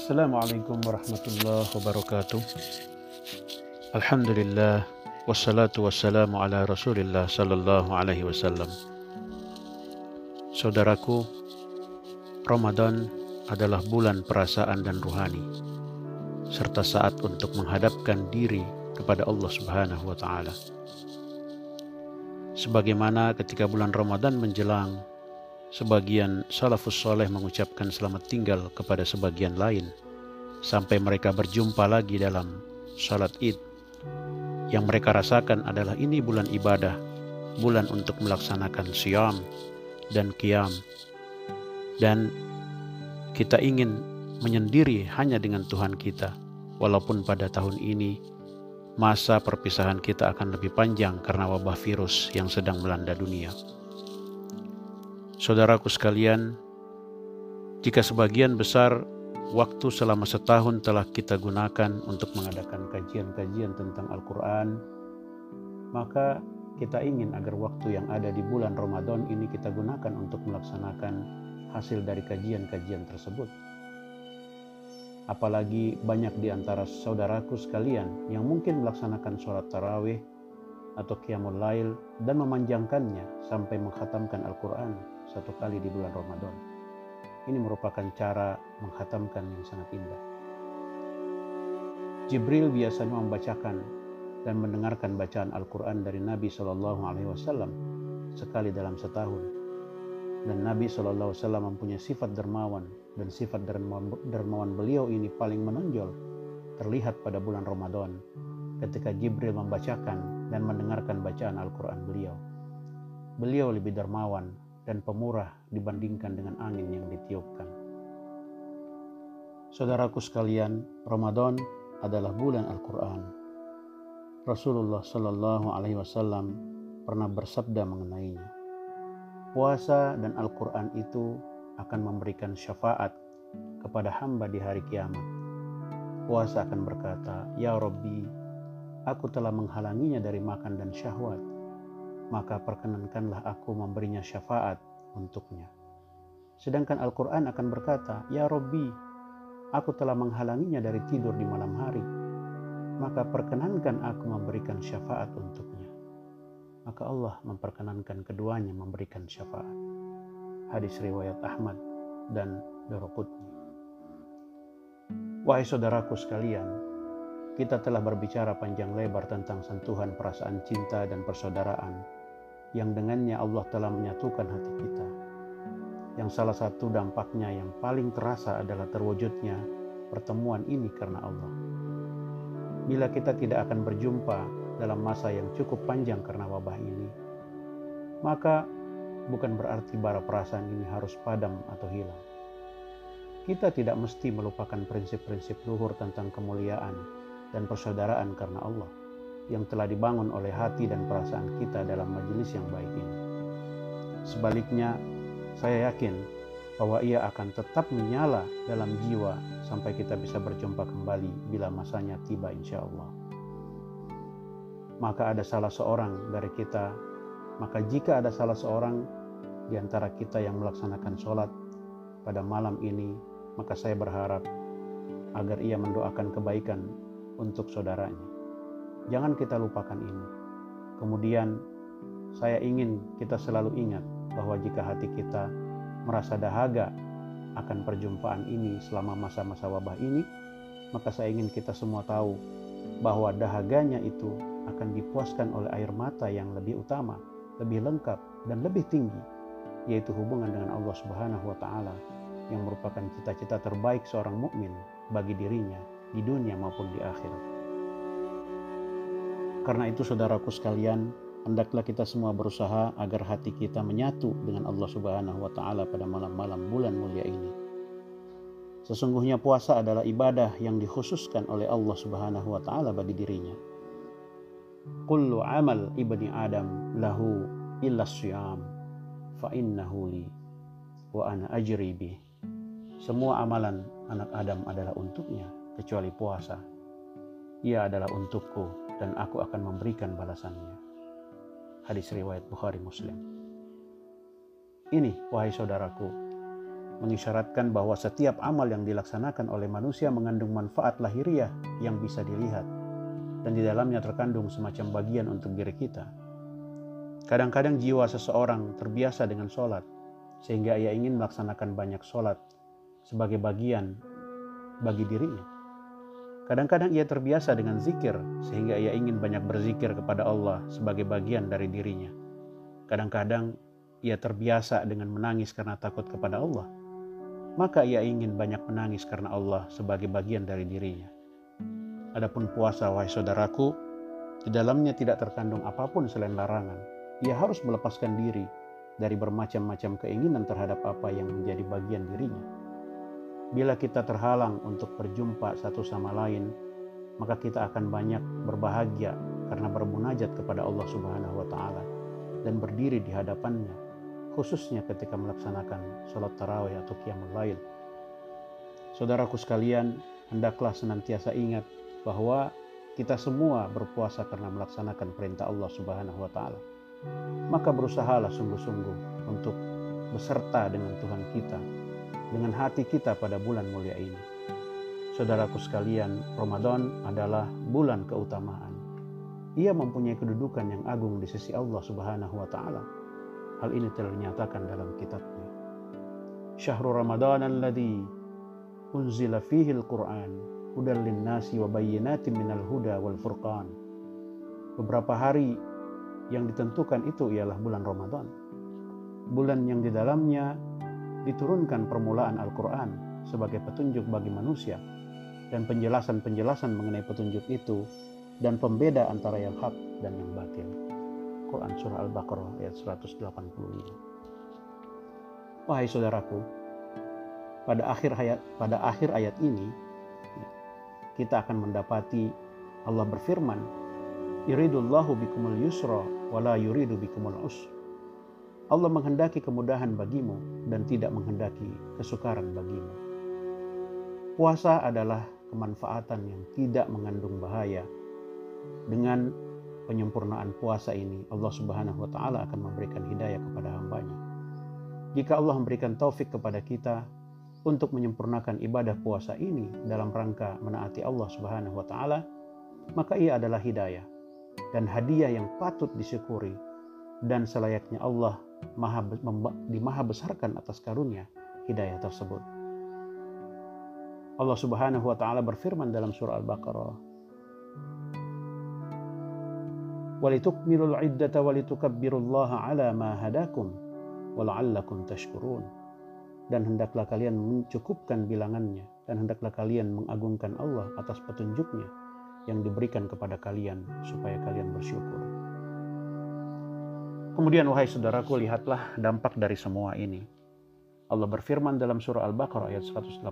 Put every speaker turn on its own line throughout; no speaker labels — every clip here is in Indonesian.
Assalamualaikum warahmatullahi wabarakatuh. Alhamdulillah wassalatu wassalamu ala Rasulillah sallallahu alaihi wasallam. Saudaraku, Ramadan adalah bulan perasaan dan ruhani serta saat untuk menghadapkan diri kepada Allah Subhanahu wa taala. Sebagaimana ketika bulan Ramadan menjelang Sebagian salafus soleh mengucapkan selamat tinggal kepada sebagian lain sampai mereka berjumpa lagi dalam salat id. Yang mereka rasakan adalah ini bulan ibadah, bulan untuk melaksanakan siam dan kiam. Dan kita ingin menyendiri hanya dengan Tuhan kita, walaupun pada tahun ini masa perpisahan kita akan lebih panjang karena wabah virus yang sedang melanda dunia. Saudaraku sekalian, jika sebagian besar waktu selama setahun telah kita gunakan untuk mengadakan kajian-kajian tentang Al-Quran, maka kita ingin agar waktu yang ada di bulan Ramadan ini kita gunakan untuk melaksanakan hasil dari kajian-kajian tersebut. Apalagi banyak di antara saudaraku sekalian yang mungkin melaksanakan sholat tarawih atau qiyamul lail dan memanjangkannya sampai menghatamkan Al-Quran satu kali di bulan Ramadan. Ini merupakan cara menghatamkan yang sangat indah. Jibril biasanya membacakan dan mendengarkan bacaan Al-Quran dari Nabi Shallallahu Alaihi Wasallam sekali dalam setahun. Dan Nabi Shallallahu Alaihi Wasallam mempunyai sifat dermawan dan sifat dermawan beliau ini paling menonjol terlihat pada bulan Ramadan ketika Jibril membacakan dan mendengarkan bacaan Al-Quran beliau. Beliau lebih dermawan dan pemurah dibandingkan dengan angin yang ditiupkan. Saudaraku sekalian, Ramadan adalah bulan Al-Quran. Rasulullah Shallallahu Alaihi Wasallam pernah bersabda mengenainya. Puasa dan Al-Quran itu akan memberikan syafaat kepada hamba di hari kiamat. Puasa akan berkata, Ya Robbi, aku telah menghalanginya dari makan dan syahwat maka perkenankanlah aku memberinya syafaat untuknya. Sedangkan Al-Quran akan berkata, Ya Robbi, aku telah menghalanginya dari tidur di malam hari, maka perkenankan aku memberikan syafaat untuknya. Maka Allah memperkenankan keduanya memberikan syafaat. Hadis riwayat Ahmad dan Daraqutni. Wahai saudaraku sekalian, kita telah berbicara panjang lebar tentang sentuhan perasaan cinta dan persaudaraan yang dengannya Allah telah menyatukan hati kita. Yang salah satu dampaknya yang paling terasa adalah terwujudnya pertemuan ini karena Allah. Bila kita tidak akan berjumpa dalam masa yang cukup panjang karena wabah ini, maka bukan berarti bara perasaan ini harus padam atau hilang. Kita tidak mesti melupakan prinsip-prinsip luhur tentang kemuliaan dan persaudaraan karena Allah yang telah dibangun oleh hati dan perasaan kita dalam majelis yang baik ini. Sebaliknya, saya yakin bahwa ia akan tetap menyala dalam jiwa sampai kita bisa berjumpa kembali bila masanya tiba insya Allah. Maka ada salah seorang dari kita, maka jika ada salah seorang di antara kita yang melaksanakan sholat pada malam ini, maka saya berharap agar ia mendoakan kebaikan untuk saudaranya. Jangan kita lupakan ini. Kemudian saya ingin kita selalu ingat bahwa jika hati kita merasa dahaga akan perjumpaan ini selama masa-masa wabah ini, maka saya ingin kita semua tahu bahwa dahaganya itu akan dipuaskan oleh air mata yang lebih utama, lebih lengkap dan lebih tinggi, yaitu hubungan dengan Allah Subhanahu wa taala yang merupakan cita-cita terbaik seorang mukmin bagi dirinya di dunia maupun di akhirat. Karena itu saudaraku sekalian, hendaklah kita semua berusaha agar hati kita menyatu dengan Allah Subhanahu wa taala pada malam-malam bulan mulia ini. Sesungguhnya puasa adalah ibadah yang dikhususkan oleh Allah Subhanahu wa taala bagi dirinya. Kullu amal ibni Adam lahu illa syam fa innahu li wa ana ajri bih. Semua amalan anak Adam adalah untuknya kecuali puasa. Ia adalah untukku dan aku akan memberikan balasannya. Hadis riwayat Bukhari Muslim. Ini, wahai saudaraku, mengisyaratkan bahwa setiap amal yang dilaksanakan oleh manusia mengandung manfaat lahiriah yang bisa dilihat dan di dalamnya terkandung semacam bagian untuk diri kita. Kadang-kadang jiwa seseorang terbiasa dengan sholat sehingga ia ingin melaksanakan banyak sholat sebagai bagian bagi dirinya. Kadang-kadang ia terbiasa dengan zikir sehingga ia ingin banyak berzikir kepada Allah sebagai bagian dari dirinya. Kadang-kadang ia terbiasa dengan menangis karena takut kepada Allah, maka ia ingin banyak menangis karena Allah sebagai bagian dari dirinya. Adapun puasa, wahai saudaraku, di dalamnya tidak terkandung apa pun selain larangan. Ia harus melepaskan diri dari bermacam-macam keinginan terhadap apa yang menjadi bagian dirinya. Bila kita terhalang untuk berjumpa satu sama lain, maka kita akan banyak berbahagia karena bermunajat kepada Allah Subhanahu wa taala dan berdiri di hadapannya khususnya ketika melaksanakan sholat tarawih atau qiyamul lail. Saudaraku sekalian, hendaklah senantiasa ingat bahwa kita semua berpuasa karena melaksanakan perintah Allah Subhanahu wa taala. Maka berusahalah sungguh-sungguh untuk beserta dengan Tuhan kita dengan hati kita pada bulan mulia ini. Saudaraku sekalian, Ramadan adalah bulan keutamaan. Ia mempunyai kedudukan yang agung di sisi Allah Subhanahu wa taala Hal ini telah dinyatakan dalam kitabnya. Syahrul Ramadan alladhi unzila fihi al-Quran hudan linnasi wa bayyinatin minal huda wal furqan. Beberapa hari yang ditentukan itu ialah bulan Ramadan. Bulan yang di dalamnya diturunkan permulaan Al-Quran sebagai petunjuk bagi manusia dan penjelasan-penjelasan mengenai petunjuk itu dan pembeda antara yang hak dan yang batil. Quran Surah Al-Baqarah ayat 185. Wahai saudaraku, pada akhir ayat pada akhir ayat ini kita akan mendapati Allah berfirman, "Yuridullahu bikumul yusra wala yuridu bikumul usra." Allah menghendaki kemudahan bagimu dan tidak menghendaki kesukaran bagimu. Puasa adalah kemanfaatan yang tidak mengandung bahaya dengan penyempurnaan puasa ini Allah Subhanahu wa taala akan memberikan hidayah kepada hambanya. Jika Allah memberikan taufik kepada kita untuk menyempurnakan ibadah puasa ini dalam rangka menaati Allah Subhanahu wa taala, maka ia adalah hidayah dan hadiah yang patut disyukuri dan selayaknya Allah maha, dimaha besarkan atas karunia hidayah tersebut. Allah Subhanahu wa taala berfirman dalam surah Al-Baqarah walitukmilul iddata walitukabbirullaha ala ma hadakum wala'allakum tashkurun dan hendaklah kalian mencukupkan bilangannya dan hendaklah kalian mengagungkan Allah atas petunjuknya yang diberikan kepada kalian supaya kalian bersyukur. Kemudian wahai saudaraku lihatlah dampak dari semua ini. Allah berfirman dalam surah Al-Baqarah ayat 186.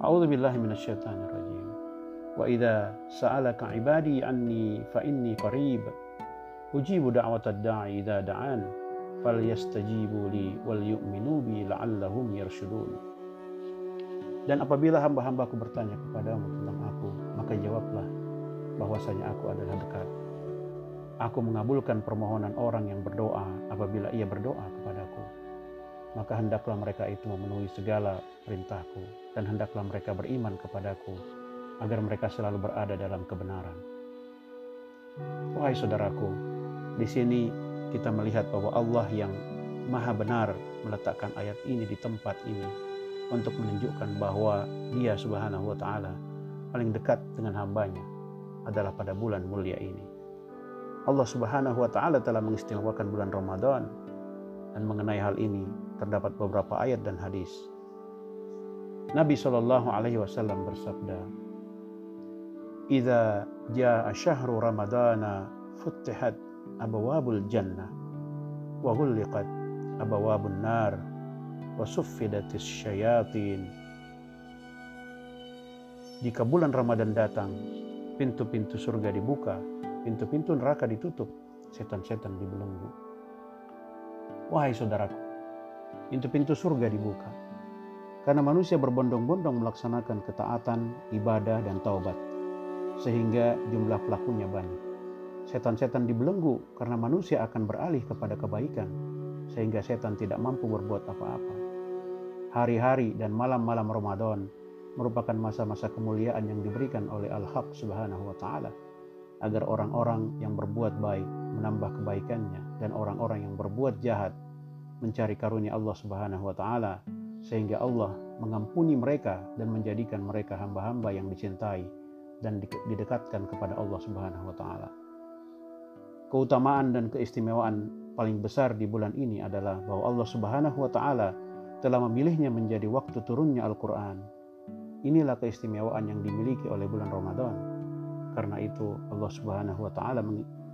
A'udzu billahi minasyaitonir rajim. Wa idza sa'alaka 'ibadi anni fa inni qarib. Ujibu da'watad da'i idza da'an falyastajibu li wal yu'minu bi la'allahum yarshudun. Dan apabila hamba-hambaku bertanya kepadamu tentang aku, maka jawablah, bahwasanya aku adalah dekat. Aku mengabulkan permohonan orang yang berdoa apabila ia berdoa kepadaku. Maka hendaklah mereka itu memenuhi segala perintahku dan hendaklah mereka beriman kepadaku agar mereka selalu berada dalam kebenaran. Wahai saudaraku, di sini kita melihat bahwa Allah yang maha benar meletakkan ayat ini di tempat ini untuk menunjukkan bahwa dia subhanahu wa ta'ala paling dekat dengan hambanya adalah pada bulan mulia ini. Allah Subhanahu wa taala telah mengistimewakan bulan Ramadan dan mengenai hal ini terdapat beberapa ayat dan hadis. Nabi Shallallahu alaihi wasallam bersabda, "Idza jaa syahrur ramadana futtihat abwabul jannah wa ghulliqat abwabun nar wa suffidatis syayatin." Jika bulan Ramadan datang, pintu-pintu surga dibuka, pintu-pintu neraka ditutup, setan-setan dibelenggu. Wahai saudaraku, pintu-pintu surga dibuka. Karena manusia berbondong-bondong melaksanakan ketaatan, ibadah, dan taubat sehingga jumlah pelakunya banyak. Setan-setan dibelenggu karena manusia akan beralih kepada kebaikan, sehingga setan tidak mampu berbuat apa-apa. Hari-hari dan malam-malam Ramadan merupakan masa-masa kemuliaan yang diberikan oleh Al-Haq Subhanahu wa Ta'ala, agar orang-orang yang berbuat baik menambah kebaikannya, dan orang-orang yang berbuat jahat mencari karunia Allah Subhanahu wa Ta'ala, sehingga Allah mengampuni mereka dan menjadikan mereka hamba-hamba yang dicintai dan didekatkan kepada Allah Subhanahu wa taala. Keutamaan dan keistimewaan paling besar di bulan ini adalah bahwa Allah Subhanahu wa taala telah memilihnya menjadi waktu turunnya Al-Qur'an. Inilah keistimewaan yang dimiliki oleh bulan Ramadan. Karena itu Allah Subhanahu wa taala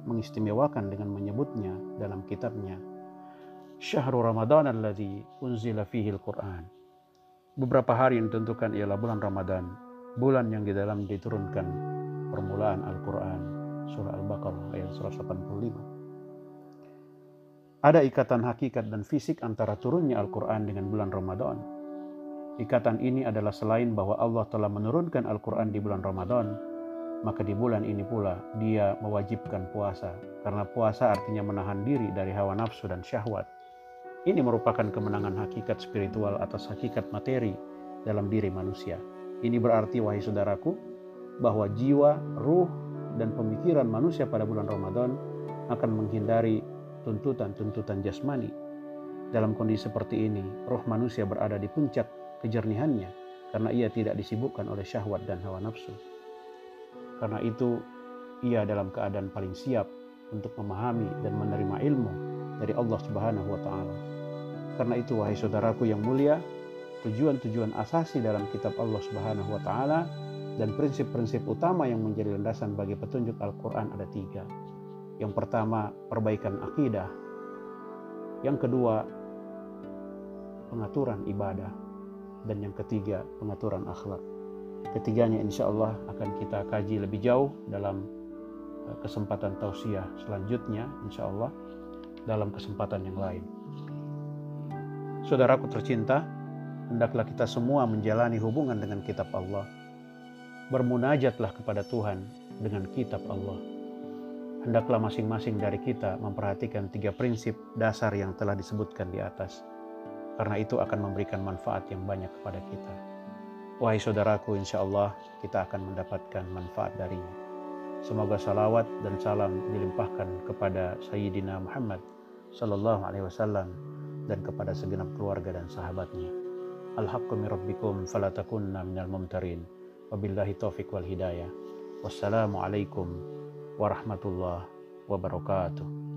mengistimewakan dengan menyebutnya dalam kitabnya Syahrul Ramadan alladzi unzila fihi Al-Qur'an. Beberapa hari yang ditentukan ialah bulan Ramadan, bulan yang di dalam diturunkan permulaan Al-Quran, surah Al-Baqarah ayat 185. Ada ikatan hakikat dan fisik antara turunnya Al-Quran dengan bulan Ramadan. Ikatan ini adalah selain bahwa Allah telah menurunkan Al-Quran di bulan Ramadan, maka di bulan ini pula dia mewajibkan puasa, karena puasa artinya menahan diri dari hawa nafsu dan syahwat ini merupakan kemenangan hakikat spiritual atas hakikat materi dalam diri manusia. Ini berarti, wahai saudaraku, bahwa jiwa, ruh, dan pemikiran manusia pada bulan Ramadan akan menghindari tuntutan-tuntutan jasmani. Dalam kondisi seperti ini, roh manusia berada di puncak kejernihannya karena ia tidak disibukkan oleh syahwat dan hawa nafsu. Karena itu, ia dalam keadaan paling siap untuk memahami dan menerima ilmu dari Allah Subhanahu wa taala. Karena itu wahai saudaraku yang mulia, tujuan-tujuan asasi dalam kitab Allah Subhanahu wa taala dan prinsip-prinsip utama yang menjadi landasan bagi petunjuk Al-Qur'an ada tiga. Yang pertama, perbaikan akidah. Yang kedua, pengaturan ibadah. Dan yang ketiga, pengaturan akhlak. Ketiganya insya Allah akan kita kaji lebih jauh dalam eh, kesempatan tausiah selanjutnya insya Allah dalam kesempatan yang lain. Saudaraku tercinta, hendaklah kita semua menjalani hubungan dengan kitab Allah. Bermunajatlah kepada Tuhan dengan kitab Allah. Hendaklah masing-masing dari kita memperhatikan tiga prinsip dasar yang telah disebutkan di atas. Karena itu akan memberikan manfaat yang banyak kepada kita. Wahai saudaraku, insya Allah kita akan mendapatkan manfaat darinya. Semoga salawat dan salam dilimpahkan kepada Sayyidina Muhammad Sallallahu Alaihi Wasallam dan kepada segenap keluarga dan sahabatnya. Al-haqqu min rabbikum falatakunna minal mumtarin. Wabillahi taufiq wal hidayah. Wassalamualaikum warahmatullahi wabarakatuh.